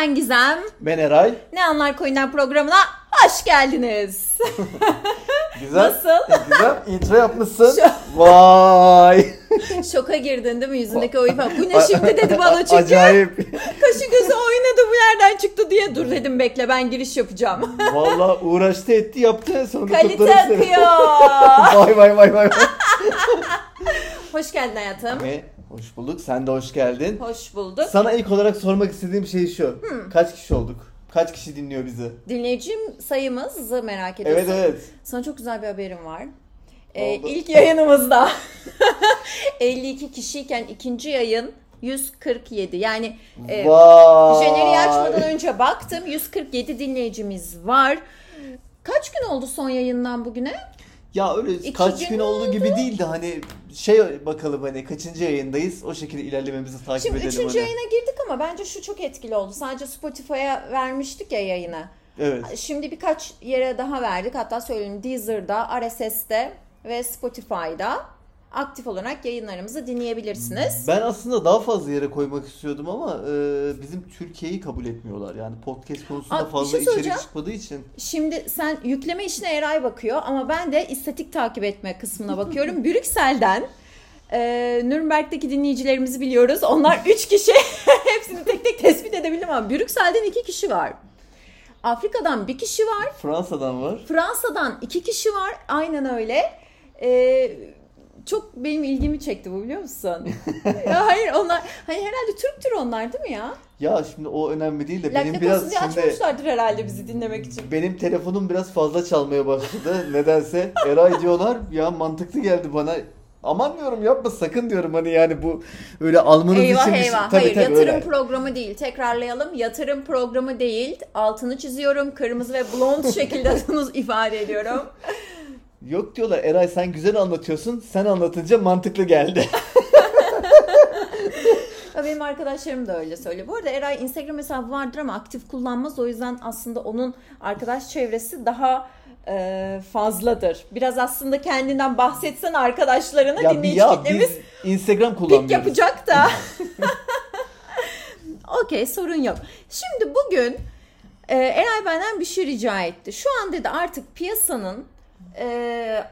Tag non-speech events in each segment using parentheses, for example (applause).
Ben Gizem. Ben Eray. Ne Anlar Coin'den programına hoş geldiniz. (laughs) Güzel. Nasıl? Güzel. Intro yapmışsın. Şu- Vay. (laughs) Şoka girdin değil mi yüzündeki o ifade? Bu ne şimdi dedi bana çünkü. Acayip. (laughs) Kaşı gözü oynadı bu nereden çıktı diye. Dur dedim bekle ben giriş yapacağım. Valla uğraştı etti yaptı. Sonunda Kalite akıyor. vay vay vay vay. hoş geldin hayatım. Ve hoş bulduk. Sen de hoş geldin. Hoş bulduk. Sana ilk olarak sormak istediğim şey şu. Kaç kişi olduk? Kaç kişi dinliyor bizi? Dinleyicim sayımızı merak ediyorsun. Evet evet. Sana çok güzel bir haberim var. Ee, ilk yayınımızda (laughs) 52 kişiyken ikinci yayın 147. Yani e, jeneriği açmadan önce baktım 147 dinleyicimiz var. Kaç gün oldu son yayından bugüne? Ya öyle İki kaç gün gün olduğu gibi değil de hani şey bakalım hani kaçıncı yayındayız o şekilde ilerlememizi takip Şimdi edelim. üçüncü hani. yayına girdik ama bence şu çok etkili oldu. Sadece Spotify'a vermiştik ya yayını. Evet. Şimdi birkaç yere daha verdik. Hatta söyleyeyim Deezer'da, RSS'te ve Spotify'da aktif olarak yayınlarımızı dinleyebilirsiniz. Ben aslında daha fazla yere koymak istiyordum ama e, bizim Türkiye'yi kabul etmiyorlar. Yani podcast konusunda Aa, bir fazla şey içerik çıkmadığı için. Şimdi sen yükleme işine Eray bakıyor ama ben de istatik takip etme kısmına bakıyorum. (laughs) Brüksel'den e, Nürnberg'deki dinleyicilerimizi biliyoruz. Onlar 3 kişi. (laughs) Hepsini tek tek tespit edebildim ama Brüksel'den 2 kişi var. Afrika'dan bir kişi var. Fransa'dan var. Fransa'dan iki kişi var. Aynen öyle. Ee, çok benim ilgimi çekti bu biliyor musun? ya hayır onlar hani herhalde Türktür onlar değil mi ya? Ya şimdi o önemli değil de benim biraz şimdi açmamışlardır herhalde bizi dinlemek için. benim telefonum biraz fazla çalmaya başladı. Nedense Eray diyorlar ya mantıklı geldi bana. Aman diyorum yapma sakın diyorum hani yani bu öyle almanız Eyvah için şey- eyvah. Tabii, Hayır tabii, yatırım öyle. programı değil. Tekrarlayalım. Yatırım programı değil. Altını çiziyorum. Kırmızı ve blond şekilde (laughs) ifade ediyorum. Yok diyorlar Eray sen güzel anlatıyorsun. Sen anlatınca mantıklı geldi. (laughs) (laughs) Benim arkadaşlarım da öyle söylüyor. Bu arada Eray Instagram hesabı vardır ama aktif kullanmaz. O yüzden aslında onun arkadaş çevresi daha e, fazladır. Biraz aslında kendinden bahsetsen arkadaşlarına ya dinleyici ya kitlemiz biz Instagram kullanmıyoruz. yapacak da. (laughs) Okey sorun yok. Şimdi bugün e, Eray benden bir şey rica etti. Şu an dedi artık piyasanın e,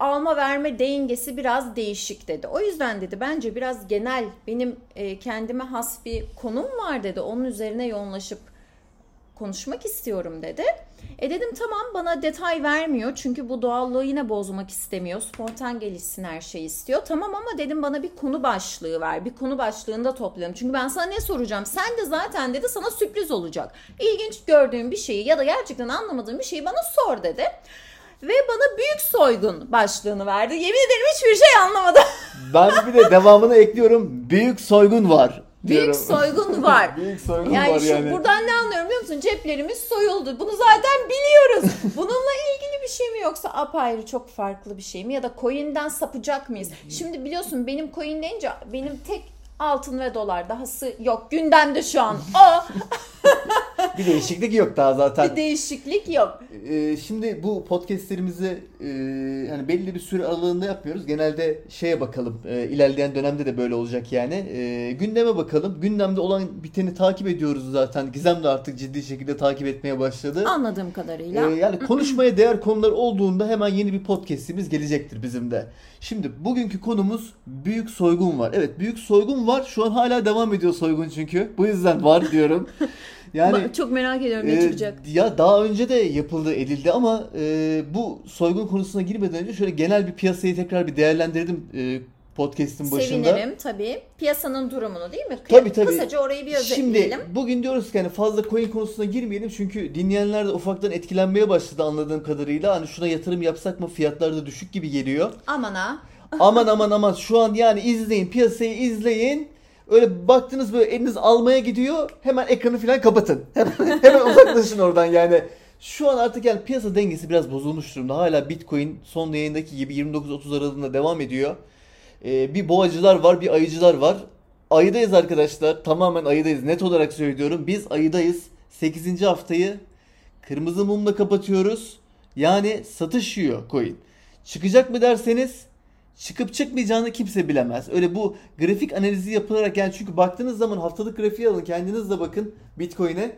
alma verme dengesi biraz değişik dedi. O yüzden dedi bence biraz genel benim e, kendime has bir konum var dedi. Onun üzerine yoğunlaşıp konuşmak istiyorum dedi. E dedim tamam bana detay vermiyor çünkü bu doğallığı yine bozmak istemiyor. Spontan gelişsin her şey istiyor. Tamam ama dedim bana bir konu başlığı ver. Bir konu başlığında toplayalım. Çünkü ben sana ne soracağım? Sen de zaten dedi sana sürpriz olacak. İlginç gördüğün bir şeyi ya da gerçekten anlamadığın bir şeyi bana sor dedi. Ve bana büyük soygun başlığını verdi. Yemin ederim hiçbir şey anlamadım. (laughs) Ben bir de devamını ekliyorum. Büyük soygun var. diyorum. Büyük soygun (laughs) var. Büyük soygun Yani var yani. buradan ne anlıyorum biliyor musun? Ceplerimiz soyuldu. Bunu zaten biliyoruz. (laughs) Bununla ilgili bir şey mi yoksa apayrı çok farklı bir şey mi? Ya da coin'den sapacak mıyız? Şimdi biliyorsun benim coin deyince benim tek altın ve dolar dahası yok. Gündemde şu an. O Bir değişiklik yok daha zaten. bir değişiklik yok. Ee, şimdi bu podcastlerimizi e, hani belli bir süre aralığında yapmıyoruz. Genelde şeye bakalım. e, ilerleyen dönemde de böyle olacak yani. E, gündeme bakalım. Gündemde olan biteni takip ediyoruz zaten. Gizem de artık ciddi şekilde takip etmeye başladı. Anladığım kadarıyla. yani konuşmaya (clears throat) değer konular olduğunda hemen yeni bir podcast'imiz gelecektir bizim de. Şimdi bugünkü konumuz büyük soygun var. Evet büyük soygun var. Şu an hala devam ediyor soygun çünkü. Bu yüzden var diyorum. (laughs) Yani Ba- çok merak ediyorum ne e, çıkacak. ya daha önce de yapıldı edildi ama e, bu soygun konusuna girmeden önce şöyle genel bir piyasayı tekrar bir değerlendirdim e, podcast'in başında. Sevinirim tabii. Piyasanın durumunu değil mi? Tabii, tabii. Kısaca orayı bir Şimdi özetleyelim. bugün diyoruz ki hani fazla coin konusuna girmeyelim çünkü dinleyenler de ufaktan etkilenmeye başladı anladığım kadarıyla. Hani şuna yatırım yapsak mı fiyatlar da düşük gibi geliyor. Aman ha. aman aman aman şu an yani izleyin piyasayı izleyin. Öyle baktınız böyle eliniz almaya gidiyor hemen ekranı falan kapatın. (laughs) Hemen, hemen uzaklaşın oradan yani. Şu an artık yani piyasa dengesi biraz bozulmuş durumda. Hala Bitcoin son yayındaki gibi 29-30 aralığında devam ediyor. Ee, bir boğacılar var, bir ayıcılar var. Ayıdayız arkadaşlar. Tamamen ayıdayız. Net olarak söylüyorum. Biz ayıdayız. 8. haftayı kırmızı mumla kapatıyoruz. Yani satış yiyor coin. Çıkacak mı derseniz çıkıp çıkmayacağını kimse bilemez. Öyle bu grafik analizi yapılarak yani çünkü baktığınız zaman haftalık grafiği alın kendiniz de bakın Bitcoin'e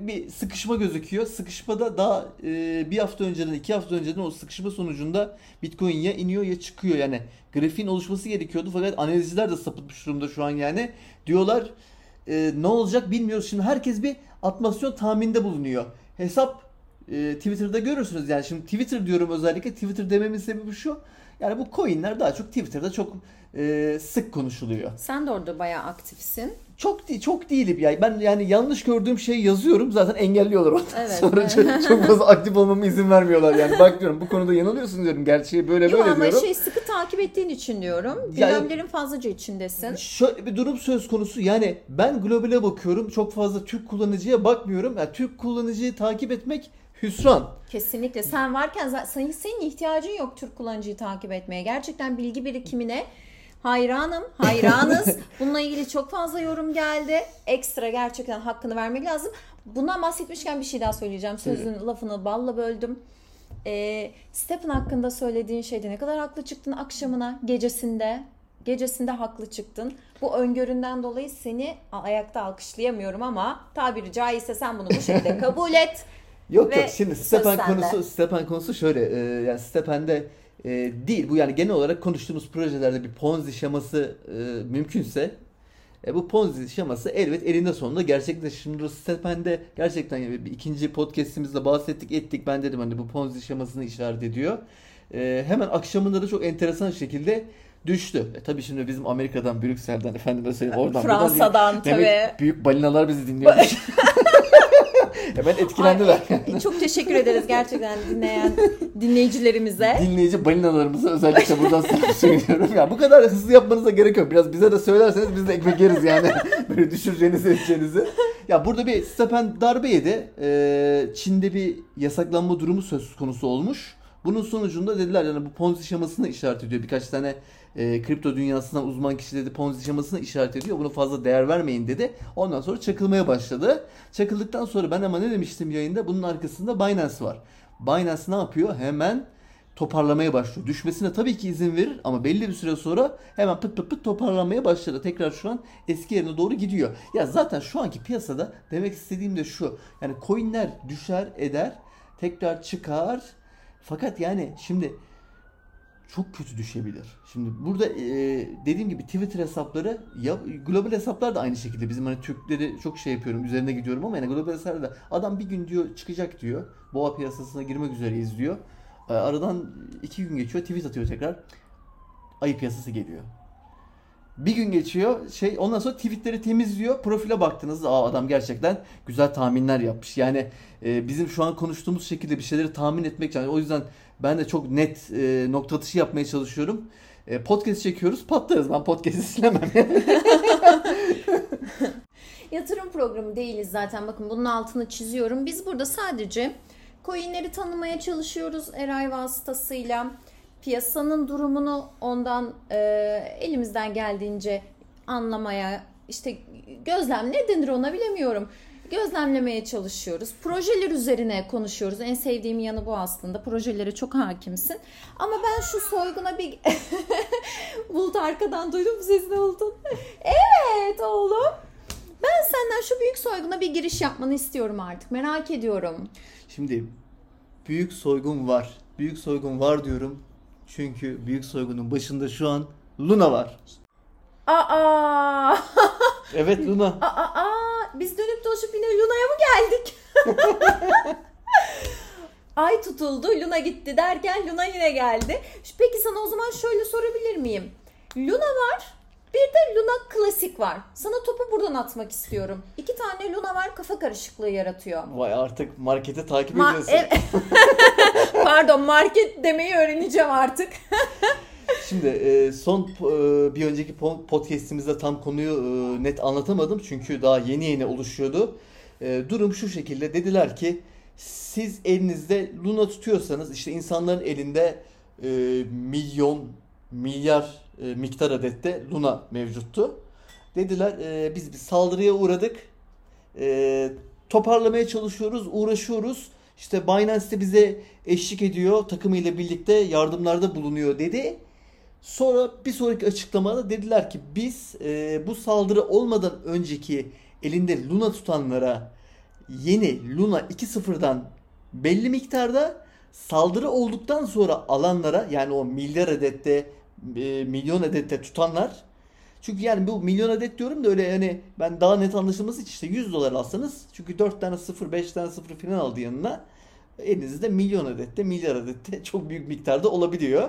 bir sıkışma gözüküyor. Sıkışmada daha e, bir hafta önceden, iki hafta önceden o sıkışma sonucunda Bitcoin ya iniyor ya çıkıyor. Yani grafiğin oluşması gerekiyordu fakat analizciler de sapıtmış durumda şu an yani. Diyorlar e, ne olacak bilmiyoruz. Şimdi herkes bir atmasyon tahminde bulunuyor. Hesap e, Twitter'da görürsünüz. Yani şimdi Twitter diyorum özellikle. Twitter dememin sebebi şu. Yani bu coinler daha çok Twitter'da çok e, sık konuşuluyor. Sen de orada bayağı aktifsin. Çok değil, çok değilim ya. Ben yani yanlış gördüğüm şeyi yazıyorum. Zaten engelliyorlar ondan Evet. (laughs) sonra çok, çok fazla aktif olmama izin vermiyorlar yani. Bak diyorum bu konuda yanılıyorsun diyorum. Gerçeği böyle Yok böyle ama diyorum. şey sıkı takip ettiğin için diyorum. Gündemlerin fazlaca içindesin. Şöyle bir durum söz konusu. Yani ben globale bakıyorum. Çok fazla Türk kullanıcıya bakmıyorum. Yani Türk kullanıcıyı takip etmek hüsran. Kesinlikle. Sen varken senin, senin ihtiyacın yok Türk kullanıcıyı takip etmeye. Gerçekten bilgi birikimine hayranım, hayranız. (laughs) Bununla ilgili çok fazla yorum geldi. Ekstra gerçekten hakkını vermek lazım. Bundan bahsetmişken bir şey daha söyleyeceğim. Sözün lafını balla böldüm. Ee, Stephen hakkında söylediğin şeyde ne kadar haklı çıktın akşamına, gecesinde. Gecesinde haklı çıktın. Bu öngöründen dolayı seni ayakta alkışlayamıyorum ama tabiri caizse sen bunu bu şekilde (laughs) kabul et. Yok Ve yok şimdi sende. konusu Stepen konusu şöyle e, yani Stepen'de e, değil bu yani genel olarak konuştuğumuz projelerde bir Ponzi şeması e, mümkünse e, bu Ponzi şeması elbet elinde sonunda gerçekleşir. Stepen'de gerçekten yani bir ikinci podcast'imizde bahsettik ettik ben dedim hani bu Ponzi şemasını işaret ediyor. E, hemen akşamında da çok enteresan şekilde düştü. E, tabii şimdi bizim Amerika'dan, Brüksel'den efendim söyleyeyim oradan buradan. Fransa'dan Demek tabii. büyük balinalar bizi dinliyor. (laughs) (laughs) (laughs) Hemen etkilendiler. Ay, çok teşekkür ederiz gerçekten dinleyen dinleyicilerimize. dinleyici balinalarımıza özellikle buradan (laughs) söylüyorum. Ya bu kadar hızlı yapmanıza gerek yok. Biraz bize de söylerseniz biz de ekmek yeriz yani. (laughs) Böyle düşüreceğinizi edeceğinizi. Ya burada bir Stepen darbe yedi. Ee, Çin'de bir yasaklanma durumu söz konusu olmuş. Bunun sonucunda dediler yani bu Ponzi şemasını işaret ediyor. Birkaç tane e, kripto dünyasından uzman kişi dedi Ponzi şemasını işaret ediyor. Bunu fazla değer vermeyin dedi. Ondan sonra çakılmaya başladı. Çakıldıktan sonra ben ama ne demiştim yayında? Bunun arkasında Binance var. Binance ne yapıyor? Hemen toparlamaya başlıyor. Düşmesine tabii ki izin verir ama belli bir süre sonra hemen pıt pıt pıt toparlanmaya başladı. Tekrar şu an eski yerine doğru gidiyor. Ya zaten şu anki piyasada demek istediğim de şu. Yani coinler düşer eder, tekrar çıkar. Fakat yani şimdi çok kötü düşebilir. Şimdi burada e, dediğim gibi Twitter hesapları ya global hesaplar da aynı şekilde bizim hani Türkleri çok şey yapıyorum üzerine gidiyorum ama yani global hesaplarda adam bir gün diyor çıkacak diyor. Boğa piyasasına girmek üzereyiz diyor. E, aradan iki gün geçiyor tweet atıyor tekrar. Ayı piyasası geliyor. Bir gün geçiyor şey ondan sonra tweetleri temizliyor. Profile baktığınızda Aa, adam gerçekten güzel tahminler yapmış. Yani e, bizim şu an konuştuğumuz şekilde bir şeyleri tahmin etmek yani o yüzden ben de çok net e, nokta atışı yapmaya çalışıyorum. E, podcast çekiyoruz patlarız. Ben podcast (laughs) izlemem. (laughs) Yatırım programı değiliz zaten. Bakın bunun altını çiziyorum. Biz burada sadece coinleri tanımaya çalışıyoruz Eray vasıtasıyla. Piyasanın durumunu ondan e, elimizden geldiğince anlamaya, işte gözlem ne denir ona bilemiyorum. Gözlemlemeye çalışıyoruz. Projeler üzerine konuşuyoruz. En sevdiğim yanı bu aslında. Projelere çok hakimsin. Ama ben şu soyguna bir... (laughs) Bulut arkadan duydum sesini buldun. Evet oğlum. Ben senden şu büyük soyguna bir giriş yapmanı istiyorum artık. Merak ediyorum. Şimdi büyük soygun var. Büyük soygun var diyorum. Çünkü büyük soygunun başında şu an Luna var. Aa! (laughs) Evet Luna. Aa, aa, biz dönüp dolaşıp yine Luna'ya mı geldik? (laughs) Ay tutuldu, Luna gitti derken Luna yine geldi. Peki sana o zaman şöyle sorabilir miyim? Luna var, bir de Luna klasik var. Sana topu buradan atmak istiyorum. İki tane Luna var, kafa karışıklığı yaratıyor. Vay artık markete takip Ma- ediyorsun. ev- (laughs) Pardon, market demeyi öğreneceğim artık. (laughs) Şimdi e, son e, bir önceki po- podcast'imizde tam konuyu e, net anlatamadım çünkü daha yeni yeni oluşuyordu. Durum şu şekilde dediler ki siz elinizde Luna tutuyorsanız işte insanların elinde milyon milyar miktar adette Luna mevcuttu. Dediler biz bir saldırıya uğradık. Toparlamaya çalışıyoruz, uğraşıyoruz. İşte Binance de bize eşlik ediyor, takımıyla birlikte yardımlarda bulunuyor dedi. Sonra bir sonraki açıklamada dediler ki biz e, bu saldırı olmadan önceki elinde Luna tutanlara yeni Luna 2.0'dan belli miktarda saldırı olduktan sonra alanlara yani o milyar adette e, milyon adette tutanlar çünkü yani bu milyon adet diyorum da öyle yani ben daha net anlaşılması için işte 100 dolar alsanız çünkü 4 tane 0 5 tane 0 falan aldı yanına elinizde milyon adette milyar adette (laughs) çok büyük miktarda olabiliyor.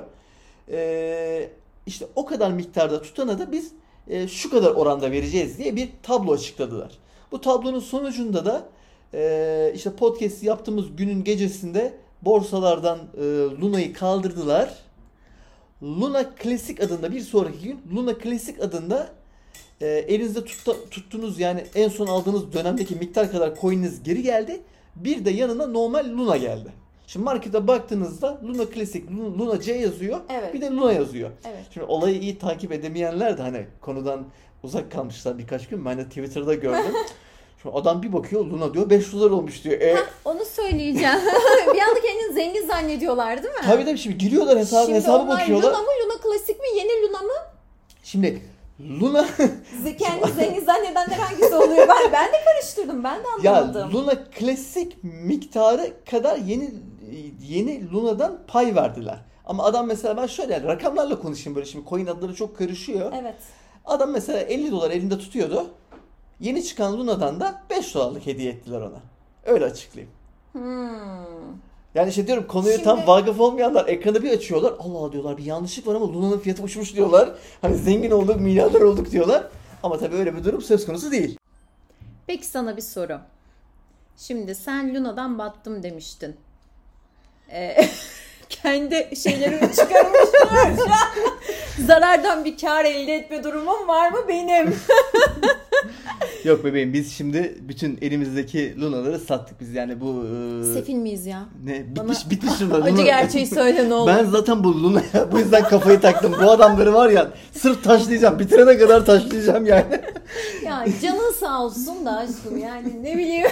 Ee, işte o kadar miktarda tutana da biz e, şu kadar oranda vereceğiz diye bir tablo açıkladılar. Bu tablonun sonucunda da e, işte podcast yaptığımız günün gecesinde borsalardan e, Luna'yı kaldırdılar. Luna Classic adında bir sonraki gün Luna Classic adında e, elinizde tutta, tuttuğunuz yani en son aldığınız dönemdeki miktar kadar coin'iniz geri geldi. Bir de yanına normal Luna geldi. Şimdi markete baktığınızda Luna Classic, Luna C yazıyor. Evet. Bir de Luna yazıyor. Evet. Şimdi olayı iyi takip edemeyenler de hani konudan uzak kalmışlar birkaç gün. Ben de Twitter'da gördüm. (laughs) Şimdi adam bir bakıyor Luna diyor 5 dolar olmuş diyor. E, Onu söyleyeceğim. (laughs) bir anda kendini zengin zannediyorlar değil mi? tabii de şimdi giriyorlar hesabı, Şimdi hesabı bakıyorlar. Luna mı Luna klasik mi yeni Luna mı? Şimdi Luna (laughs) Kendi zengin zannedenler hangisi oluyor? Ben, ben de karıştırdım. Ben de ya anlamadım. Luna klasik miktarı kadar yeni yeni Luna'dan pay verdiler. Ama adam mesela ben şöyle yani rakamlarla konuşayım böyle şimdi coin adları çok karışıyor. Evet. Adam mesela 50 dolar elinde tutuyordu. Yeni çıkan Luna'dan da 5 dolarlık hediye ettiler ona. Öyle açıklayayım. Hmm. Yani işte diyorum konuya Şimdi- tam vakıf olmayanlar ekranı bir açıyorlar. Allah diyorlar bir yanlışlık var ama Luna'nın fiyatı uçmuş diyorlar. Hani zengin olduk, milyarder olduk diyorlar. Ama tabii öyle bir durum söz konusu değil. Peki sana bir soru. Şimdi sen Luna'dan battım demiştin. Ee, (laughs) kendi şeylerimi çıkarmışlar. (laughs) Zarardan bir kar elde etme durumum var mı benim? (laughs) Yok bebeğim biz şimdi bütün elimizdeki Luna'ları sattık biz yani bu... e, Sefil miyiz ya? Ne bitmiş Bana- bitmiş Luna. (laughs) Acı gerçeği söyle ne olur. Ben zaten bu Luna'ya bu yüzden kafayı taktım. Bu adamları var ya sırf taşlayacağım. Bitirene kadar taşlayacağım yani. Ya canın sağ olsun da aşkım yani ne bileyim.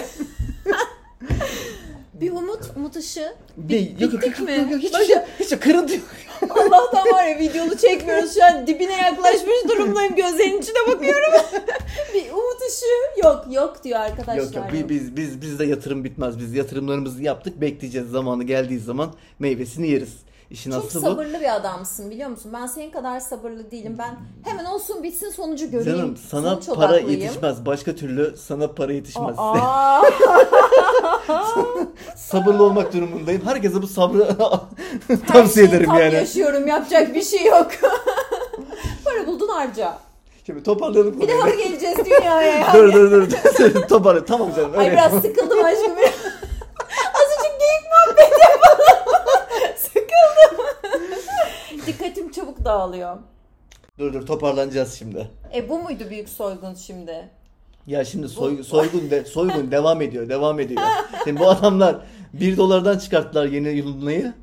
(laughs) bir umut, umut ışığı. Ne, bittik mi? Yok, yok, hiç, şey, hiç kırıntı yok. Allah'tan var ya videolu çekmiyoruz şu an dibine yaklaşmış durumdayım gözlerinin içine bakıyorum. (laughs) bir umut ışığı yok yok diyor arkadaşlar. Yok yok biz, biz, biz, bizde yatırım bitmez. Biz yatırımlarımızı yaptık. Bekleyeceğiz. Zamanı geldiği zaman meyvesini yeriz. İşin Çok aslı bu. sabırlı bir adamsın biliyor musun? Ben senin kadar sabırlı değilim. Ben hemen olsun bitsin sonucu göreyim. Canım sana Sonuç para odaklıyım. yetişmez. Başka türlü sana para yetişmez. Aa, (laughs) Sabırlı olmak durumundayım. Herkese bu sabrı (laughs) tavsiye ederim tam yani. yaşıyorum yapacak bir şey yok. (laughs) para buldun harca. Şimdi toparlayalım Bir daha geleceğiz dünyaya yani. dur dur dur. dur. Toparla. Tamam canım. Ay biraz sıkıldım aşkım. Dağılıyor. Dur dur toparlanacağız şimdi. E bu muydu büyük soygun şimdi? Ya şimdi soy, soygun de, soygun devam ediyor, devam ediyor. Şimdi bu adamlar 1 dolardan çıkarttılar yeni yılınayı.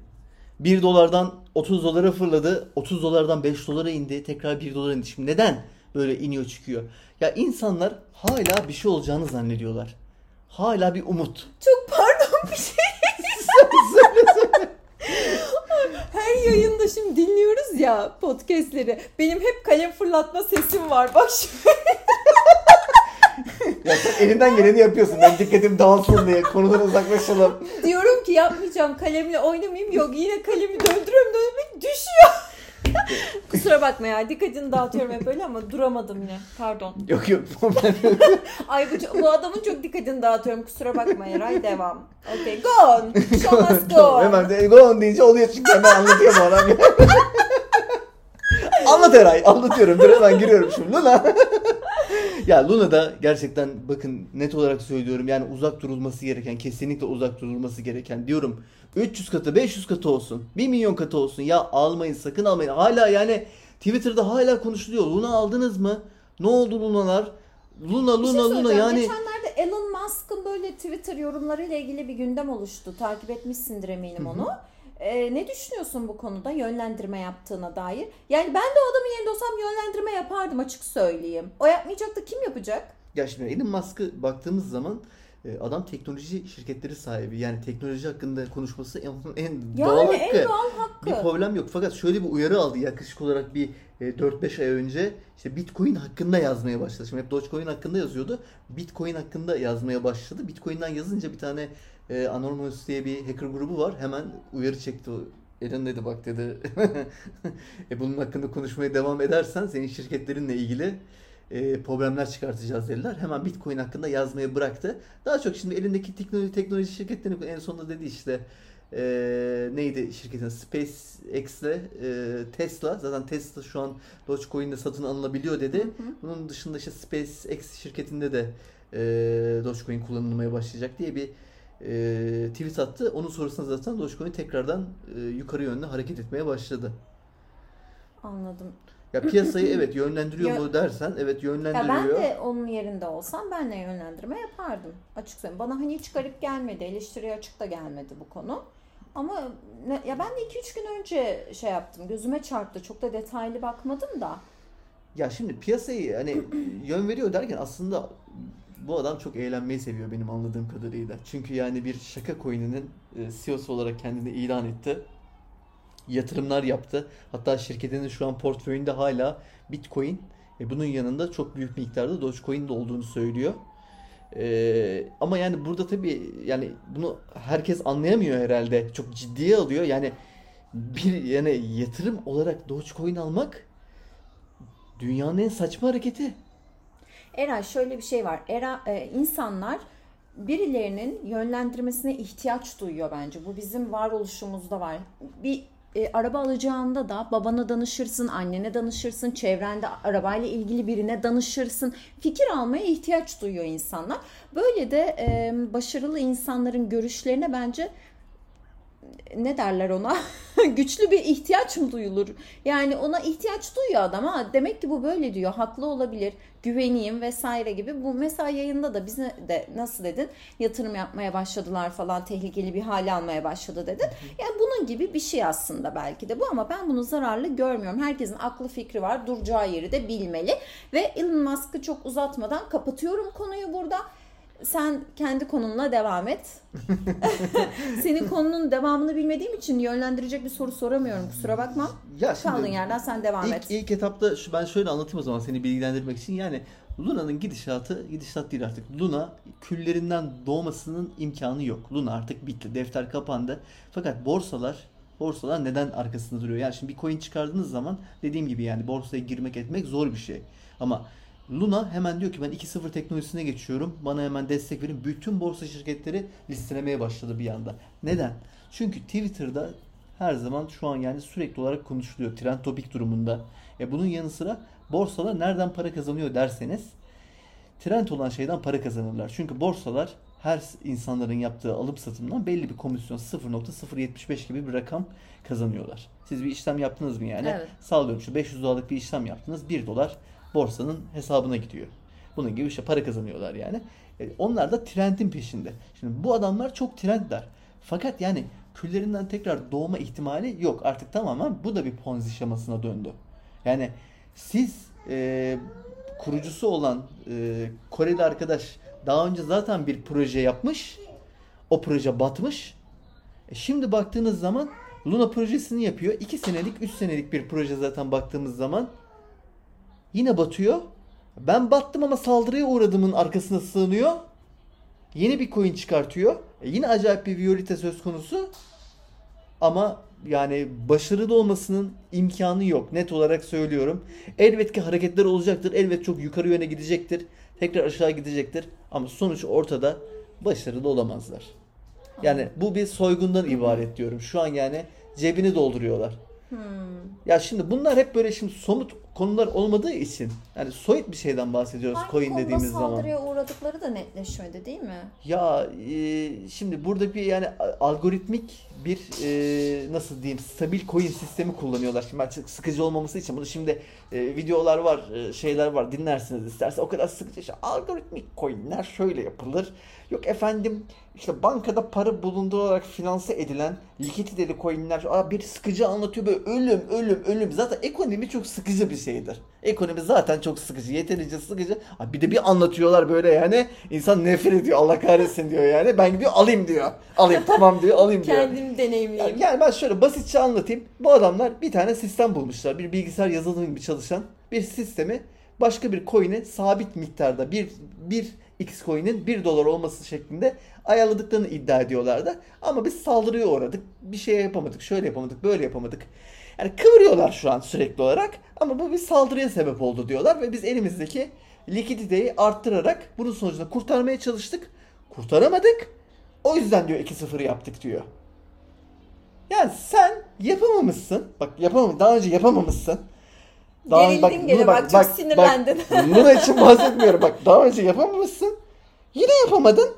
1 dolardan 30 dolara fırladı. 30 dolardan 5 dolara indi. Tekrar 1 dolara indi. Şimdi neden böyle iniyor çıkıyor? Ya insanlar hala bir şey olacağını zannediyorlar. Hala bir umut. Çok pardon bir şey. (laughs) Her yayında şimdi dinliyoruz ya podcastleri. Benim hep kalem fırlatma sesim var. Bak şimdi. (laughs) Ya sen elinden geleni yapıyorsun. Ben dikkatim dağılsın diye konudan uzaklaşalım. Diyorum ki yapmayacağım kalemle oynamayayım. Yok yine kalemi döndürüyorum döndürüyorum düşüyor. (laughs) Kusura bakma ya dikkatini dağıtıyorum hep öyle ama duramadım yine. Pardon. Yok yok. Ben, (laughs) Ay bu, bu adamın çok dikkatini dağıtıyorum. Kusura bakma Eray devam. Okay go on. Show must go hemen de go on deyince oluyor çünkü hemen anlatıyor bu adam. (laughs) Anlat Eray, anlatıyorum. Dur hemen giriyorum şimdi Luna. Ya Luna da gerçekten bakın net olarak söylüyorum yani uzak durulması gereken, kesinlikle uzak durulması gereken diyorum. 300 katı, 500 katı olsun, 1 milyon katı olsun ya almayın sakın almayın. Hala yani Twitter'da hala konuşuluyor. Luna aldınız mı? Ne oldu Luna'lar? Luna, Bir şey Luna, Luna yani Geçenlerde Elon Musk'ın böyle Twitter yorumlarıyla ilgili bir gündem oluştu. Takip etmişsindir eminim onu. Ee, ne düşünüyorsun bu konuda yönlendirme yaptığına dair? Yani ben de o adamın yerinde olsam yönlendirme yapardım açık söyleyeyim. O yapmayacak da kim yapacak? Ya şimdi Elon Musk'ı baktığımız zaman E, adam teknoloji şirketleri sahibi. Yani teknoloji hakkında konuşması en, en Yani doğal hakkı. en doğal hakkı. Bir problem yok. Fakat şöyle bir uyarı aldı yaklaşık olarak bir e, 4-5 ay önce. işte Bitcoin hakkında yazmaya başladı. Şimdi hep Dogecoin hakkında yazıyordu. Bitcoin hakkında yazmaya başladı. Bitcoin'den yazınca bir tane e, Anonymous diye bir hacker grubu var. Hemen uyarı çekti. Eren dedi bak dedi. (laughs) e, bunun hakkında konuşmaya devam edersen senin şirketlerinle ilgili e, problemler çıkartacağız dediler. Hemen Bitcoin hakkında yazmayı bıraktı. Daha çok şimdi elindeki teknoloji, teknoloji şirketlerinin en sonunda dedi işte e, neydi şirketin SpaceX'le e, Tesla zaten Tesla şu an Dogecoin'de satın alınabiliyor dedi. Hı hı. Bunun dışında işte SpaceX şirketinde de e, Dogecoin kullanılmaya başlayacak diye bir e, tweet attı. Onun sonrasında zaten Dogecoin tekrardan e, yukarı yönlü hareket etmeye başladı. Anladım. Ya piyasayı (clears throat) evet yönlendiriyor Ya- mu dersen evet Ya yönlendiriyor. ben de onun yerinde olsam ben de yönlendirme yapardım. Açık söyleyeyim. Bana hani hiç garip gelmedi. Eleştiriye açık da gelmedi bu konu. Ama ya ben de 2-3 gün önce şey yaptım. Gözüme çarptı. Çok da detaylı bakmadım da. Ya şimdi piyasayı hani (clears throat) yön veriyor derken aslında bu adam çok eğlenmeyi seviyor benim anladığım kadarıyla. Çünkü yani bir şaka coin'inin e, CEO'su olarak kendini ilan etti. Yatırımlar yaptı. Hatta şirketinin şu an portföyünde hala Bitcoin ve bunun yanında çok büyük miktarda Dogecoin de olduğunu söylüyor. Ee, ama yani burada tabii yani bunu herkes anlayamıyor herhalde. Çok ciddiye alıyor. Yani bir yani yatırım olarak Dogecoin almak dünyanın en saçma hareketi. Eray şöyle bir şey var. Era, e, insanlar birilerinin yönlendirmesine ihtiyaç duyuyor bence. Bu bizim varoluşumuzda var. Bir e, araba alacağında da babana danışırsın, annene danışırsın, çevrende arabayla ilgili birine danışırsın. Fikir almaya ihtiyaç duyuyor insanlar. Böyle de e, başarılı insanların görüşlerine bence ne derler ona? (laughs) Güçlü bir ihtiyaç mı duyulur? Yani ona ihtiyaç duyuyor adam ha. Demek ki bu böyle diyor. Haklı olabilir. Güveneyim vesaire gibi. Bu mesela yayında da bize de nasıl dedin? Yatırım yapmaya başladılar falan. Tehlikeli bir hale almaya başladı dedin. Yani bunun gibi bir şey aslında belki de bu ama ben bunu zararlı görmüyorum. Herkesin aklı fikri var. Duracağı yeri de bilmeli. Ve Elon Musk'ı çok uzatmadan kapatıyorum konuyu burada. Sen kendi konunla devam et. (laughs) Senin konunun devamını bilmediğim için yönlendirecek bir soru soramıyorum. Kusura bakma. Ya Kaldığın yerden sen devam et. ilk, ilk etapta şu, ben şöyle anlatayım o zaman seni bilgilendirmek için. Yani Luna'nın gidişatı, gidişat değil artık. Luna küllerinden doğmasının imkanı yok. Luna artık bitti. Defter kapandı. Fakat borsalar borsalar neden arkasında duruyor? Yani şimdi bir coin çıkardığınız zaman dediğim gibi yani borsaya girmek etmek zor bir şey. Ama Luna hemen diyor ki ben 2.0 teknolojisine geçiyorum. Bana hemen destek verin. Bütün borsa şirketleri listelemeye başladı bir anda. Neden? Çünkü Twitter'da her zaman şu an yani sürekli olarak konuşuluyor. Trend topik durumunda. E bunun yanı sıra borsalar nereden para kazanıyor derseniz trend olan şeyden para kazanırlar. Çünkü borsalar her insanların yaptığı alım satımdan belli bir komisyon 0.075 gibi bir rakam kazanıyorlar. Siz bir işlem yaptınız mı yani? Evet. Sallıyorum şu 500 dolarlık bir işlem yaptınız. 1 dolar borsanın hesabına gidiyor. Bunun gibi işte para kazanıyorlar yani. E, onlar da trendin peşinde. Şimdi bu adamlar çok trendler. Fakat yani küllerinden tekrar doğma ihtimali yok. Artık tamamen bu da bir ponzi şemasına döndü. Yani siz e, kurucusu olan e, Koreli arkadaş daha önce zaten bir proje yapmış. O proje batmış. E şimdi baktığınız zaman Luna projesini yapıyor. 2 senelik, 3 senelik bir proje zaten baktığımız zaman. Yine batıyor. Ben battım ama saldırıya uğradımın arkasına sığınıyor. Yeni bir coin çıkartıyor. E yine acayip bir violite söz konusu. Ama yani başarılı olmasının imkanı yok. Net olarak söylüyorum. Elbet ki hareketler olacaktır. Elbet çok yukarı yöne gidecektir. Tekrar aşağı gidecektir. Ama sonuç ortada. Başarılı olamazlar. Yani bu bir soygundan ibaret diyorum. Şu an yani cebini dolduruyorlar. Hmm. Ya şimdi bunlar hep böyle şimdi somut konular olmadığı için yani soyut bir şeyden bahsediyoruz Hangi coin dediğimiz zaman. saldırıya uğradıkları da netleşmedi değil mi? Ya e, şimdi burada bir yani algoritmik bir e, nasıl diyeyim stabil coin sistemi kullanıyorlar. Şimdi çok sıkıcı olmaması için bunu şimdi e, videolar var, e, şeyler var dinlersiniz isterse. O kadar sıkıcı işte algoritmik coinler şöyle yapılır. Yok efendim işte bankada para bulundurularak finanse edilen likiditeli coinler Aa, bir sıkıcı anlatıyor böyle ölüm ölüm ölüm. Zaten ekonomi çok sıkıcı bir şeydir. Ekonomi zaten çok sıkıcı. Yeterince sıkıcı. Ha, bir de bir anlatıyorlar böyle yani. insan nefret ediyor. Allah kahretsin diyor yani. Ben gidiyor alayım diyor. Alayım tamam diyor alayım diyor. Kendim deneyimleyeyim. Yani, yani ben şöyle basitçe anlatayım. Bu adamlar bir tane sistem bulmuşlar. Bir bilgisayar yazılımı gibi çalışan bir sistemi başka bir coin'e sabit miktarda bir, bir X coin'in 1 dolar olması şeklinde ayarladıklarını iddia ediyorlardı. Ama biz saldırıya uğradık. Bir şey yapamadık. Şöyle yapamadık. Böyle yapamadık. Yani kıvırıyorlar şu an sürekli olarak. Ama bu bir saldırıya sebep oldu diyorlar. Ve biz elimizdeki likiditeyi arttırarak bunun sonucunda kurtarmaya çalıştık. Kurtaramadık. O yüzden diyor 2-0 yaptık diyor. Yani sen yapamamışsın. Bak yapamam daha önce yapamamışsın. Gerildin gene bak, bak, çok sinirlendin. Bak, bunun için bahsetmiyorum. Bak daha önce yapamamışsın. Yine yapamadın.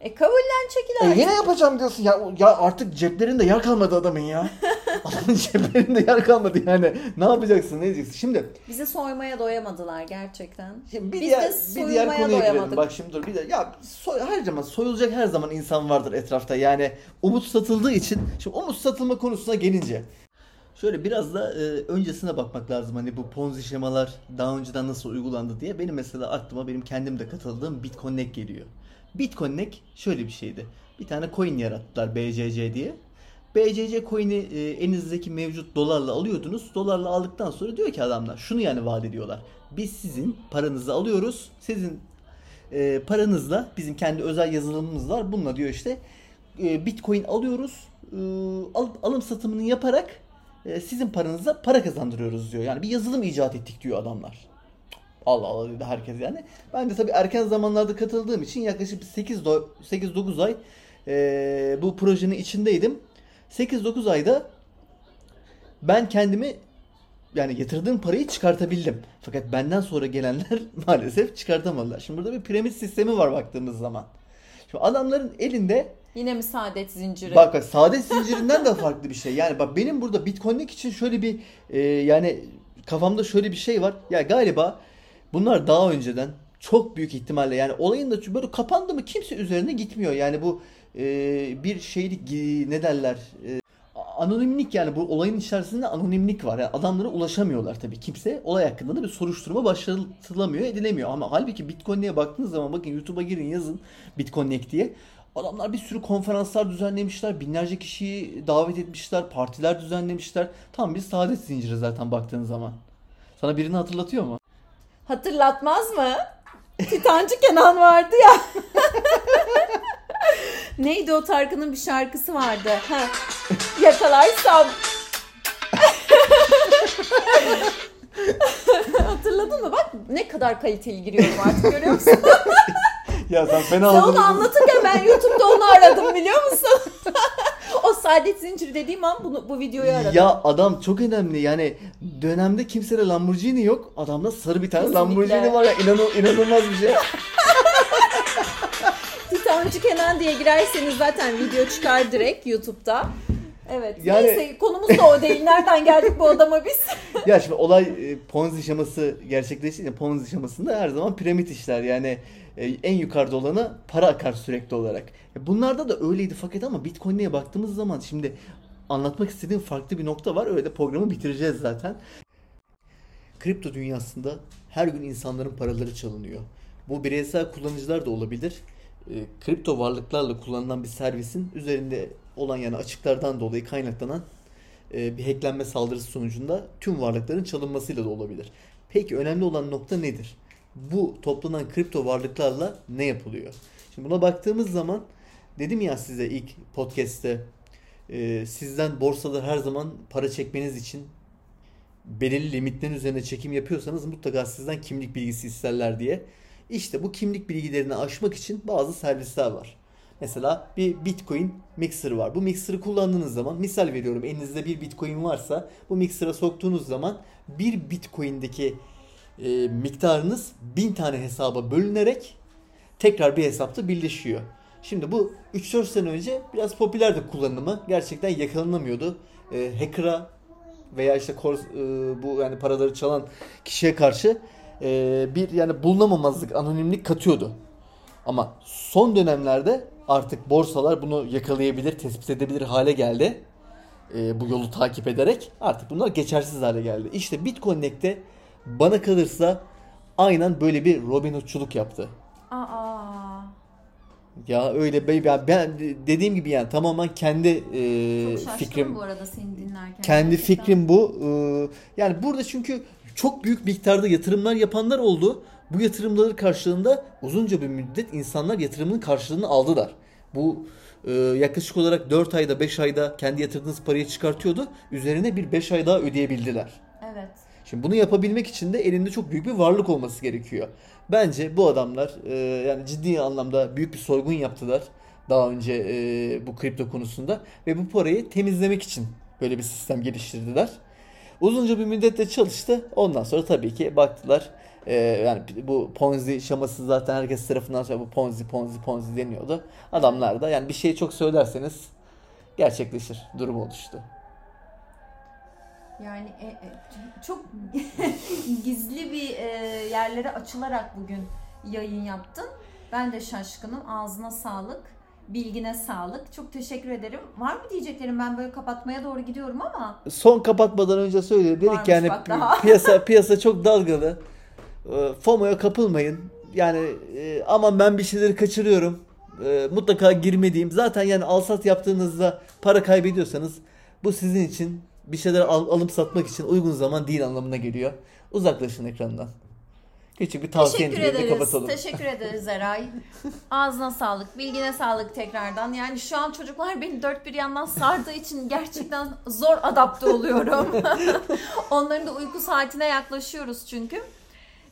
E kabullen çekil artık. E yine yapacağım diyorsun. Ya, ya artık ceplerinde yer kalmadı adamın ya. (laughs) adamın ceplerinde yer kalmadı yani. Ne yapacaksın ne diyeceksin? Şimdi. Bizi soymaya doyamadılar gerçekten. Şimdi bir Biz diğer, de bir diğer konuya doyamadık. girelim. Bak şimdi dur bir de ya soy, her zaman soyulacak her zaman insan vardır etrafta. Yani umut satıldığı için. Şimdi umut satılma konusuna gelince. Şöyle biraz da e, öncesine bakmak lazım. Hani bu ponzi şemalar daha önceden nasıl uygulandı diye. Benim mesela aklıma benim kendim de katıldığım Bitconnect geliyor. Bitconnect şöyle bir şeydi. Bir tane coin yarattılar BCC diye. BCC coin'i e, elinizdeki mevcut dolarla alıyordunuz. Dolarla aldıktan sonra diyor ki adamlar şunu yani vaat ediyorlar. Biz sizin paranızı alıyoruz. Sizin e, paranızla bizim kendi özel yazılımımız var. Bununla diyor işte e, Bitcoin alıyoruz. E, alıp alım satımını yaparak e, sizin paranıza para kazandırıyoruz diyor. Yani bir yazılım icat ettik diyor adamlar. Allah Allah dedi herkes yani. Ben de tabii erken zamanlarda katıldığım için yaklaşık 8-9 ay e, bu projenin içindeydim. 8-9 ayda ben kendimi yani yatırdığım parayı çıkartabildim. Fakat benden sonra gelenler (laughs) maalesef çıkartamadılar. Şimdi burada bir piramit sistemi var baktığımız zaman. Şimdi adamların elinde Yine mi saadet zinciri? Bak bak saadet zincirinden de (laughs) farklı bir şey. Yani bak benim burada Bitcoin'lik için şöyle bir e, yani kafamda şöyle bir şey var. Ya galiba bunlar daha önceden çok büyük ihtimalle yani olayın da böyle kapandı mı kimse üzerine gitmiyor. Yani bu bir şeylik ne derler e, anonimlik yani bu olayın içerisinde anonimlik var. Yani adamlara ulaşamıyorlar tabii kimse. Olay hakkında da bir soruşturma başlatılamıyor, edilemiyor. Ama halbuki Bitcoin'e baktığınız zaman bakın YouTube'a girin yazın Bitcoin diye. Adamlar bir sürü konferanslar düzenlemişler. Binlerce kişiyi davet etmişler. Partiler düzenlemişler. Tam bir saadet zinciri zaten baktığın zaman. Sana birini hatırlatıyor mu? Hatırlatmaz mı? Titancı Kenan vardı ya. (laughs) Neydi o Tarkan'ın bir şarkısı vardı. Ha. Yakalarsam. Hatırladın mı? Bak ne kadar kaliteli giriyorum artık görüyor musun? ya sen fena Sen onu anlatırken ben YouTube'da onu aradım biliyor musun? o saadet zinciri dediğim an bunu, bu videoyu aradım. Ya adam çok önemli yani dönemde kimsede Lamborghini yok. Adamda sarı bir tane Kesinlikle. Lamborghini var ya inanıl, inanılmaz bir şey. (laughs) Titancı Kenan diye girerseniz zaten video çıkar direkt YouTube'da. Evet. Yani... Neyse konumuz da o değil. Nereden geldik bu adama biz? (laughs) ya şimdi olay e, Ponzi şaması gerçekleşti. Ponzi şamasında her zaman piramit işler. Yani e, en yukarıda olana para akar sürekli olarak. E, bunlarda da öyleydi fakat ama Bitcoin'e baktığımız zaman şimdi anlatmak istediğim farklı bir nokta var. Öyle de programı bitireceğiz zaten. Kripto dünyasında her gün insanların paraları çalınıyor. Bu bireysel kullanıcılar da olabilir. E, kripto varlıklarla kullanılan bir servisin üzerinde olan yani açıklardan dolayı kaynaklanan e, bir hacklenme saldırısı sonucunda tüm varlıkların çalınmasıyla da olabilir. Peki önemli olan nokta nedir? Bu toplanan kripto varlıklarla ne yapılıyor? Şimdi buna baktığımız zaman dedim ya size ilk podcast'te e, sizden borsada her zaman para çekmeniz için belirli limitlerin üzerine çekim yapıyorsanız mutlaka sizden kimlik bilgisi isterler diye. İşte bu kimlik bilgilerini aşmak için bazı servisler var. Mesela bir Bitcoin mixer var. Bu mixer'ı kullandığınız zaman misal veriyorum elinizde bir Bitcoin varsa bu mixer'a soktuğunuz zaman bir Bitcoin'deki e, miktarınız bin tane hesaba bölünerek tekrar bir hesapta birleşiyor. Şimdi bu 3-4 sene önce biraz popülerdi kullanımı. Gerçekten yakalanamıyordu. E, hacker'a veya işte kor, e, bu yani paraları çalan kişiye karşı e, bir yani bulunamamazlık, anonimlik katıyordu. Ama son dönemlerde artık borsalar bunu yakalayabilir, tespit edebilir hale geldi. E, bu yolu takip ederek artık bunlar geçersiz hale geldi. İşte Bitcoin'de bana kalırsa aynen böyle bir Robin Hood'çuluk yaptı. Aa. Ya öyle ben, ben- ben dediğim gibi yani tamamen kendi e, Çok fikrim bu arada seni dinlerken. kendi gerçekten. fikrim bu. Ee, yani burada çünkü çok büyük miktarda yatırımlar yapanlar oldu. Bu yatırımları karşılığında uzunca bir müddet insanlar yatırımının karşılığını aldılar. Bu e, yaklaşık olarak 4 ayda 5 ayda kendi yatırdığınız parayı çıkartıyordu. Üzerine bir 5 ay daha ödeyebildiler. Evet. Şimdi bunu yapabilmek için de elinde çok büyük bir varlık olması gerekiyor. Bence bu adamlar e, yani ciddi anlamda büyük bir soygun yaptılar daha önce e, bu kripto konusunda ve bu parayı temizlemek için böyle bir sistem geliştirdiler. Uzunca bir müddet çalıştı. Ondan sonra tabii ki baktılar e, yani bu Ponzi şaması zaten herkes tarafından sonra bu Ponzi Ponzi Ponzi deniyordu. Adamlar da yani bir şeyi çok söylerseniz gerçekleşir durumu oluştu. Yani e, e, çok (laughs) gizli bir e, yerlere açılarak bugün yayın yaptın. Ben de şaşkınım. Ağzına sağlık. Bilgine sağlık. Çok teşekkür ederim. Var mı diyeceklerim? Ben böyle kapatmaya doğru gidiyorum ama son kapatmadan önce söyleyeyim. Dedik Varmış yani piyasa piyasa çok dalgalı. Ee, FOMO'ya kapılmayın. Yani e, aman ben bir şeyleri kaçırıyorum. E, mutlaka girmediğim. Zaten yani al sat yaptığınızda para kaybediyorsanız bu sizin için bir şeyler al, alıp satmak için uygun zaman değil anlamına geliyor. Uzaklaşın ekrandan. Küçük bir tavsiye teşekkür ederiz. kapatalım. Teşekkür ederiz (laughs) Eray. Ağzına sağlık, bilgine sağlık tekrardan. Yani şu an çocuklar beni dört bir yandan sardığı için gerçekten zor adapte oluyorum. (laughs) Onların da uyku saatine yaklaşıyoruz çünkü.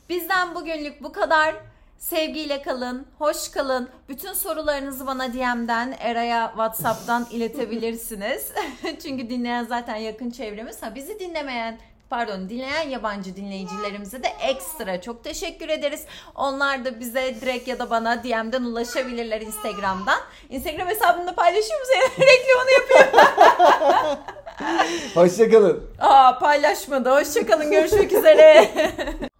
Bizden bugünlük bu kadar. Sevgiyle kalın, hoş kalın. Bütün sorularınızı bana DM'den, Eray'a WhatsApp'tan iletebilirsiniz. (laughs) Çünkü dinleyen zaten yakın çevremiz. Ha bizi dinlemeyen, pardon dinleyen yabancı dinleyicilerimize de ekstra çok teşekkür ederiz. Onlar da bize direkt ya da bana DM'den ulaşabilirler Instagram'dan. Instagram hesabımda paylaşıyorum senin (laughs) reklamını yapıyorum. Hoşçakalın. Aa paylaşmadı. Hoşçakalın. Görüşmek üzere. (laughs)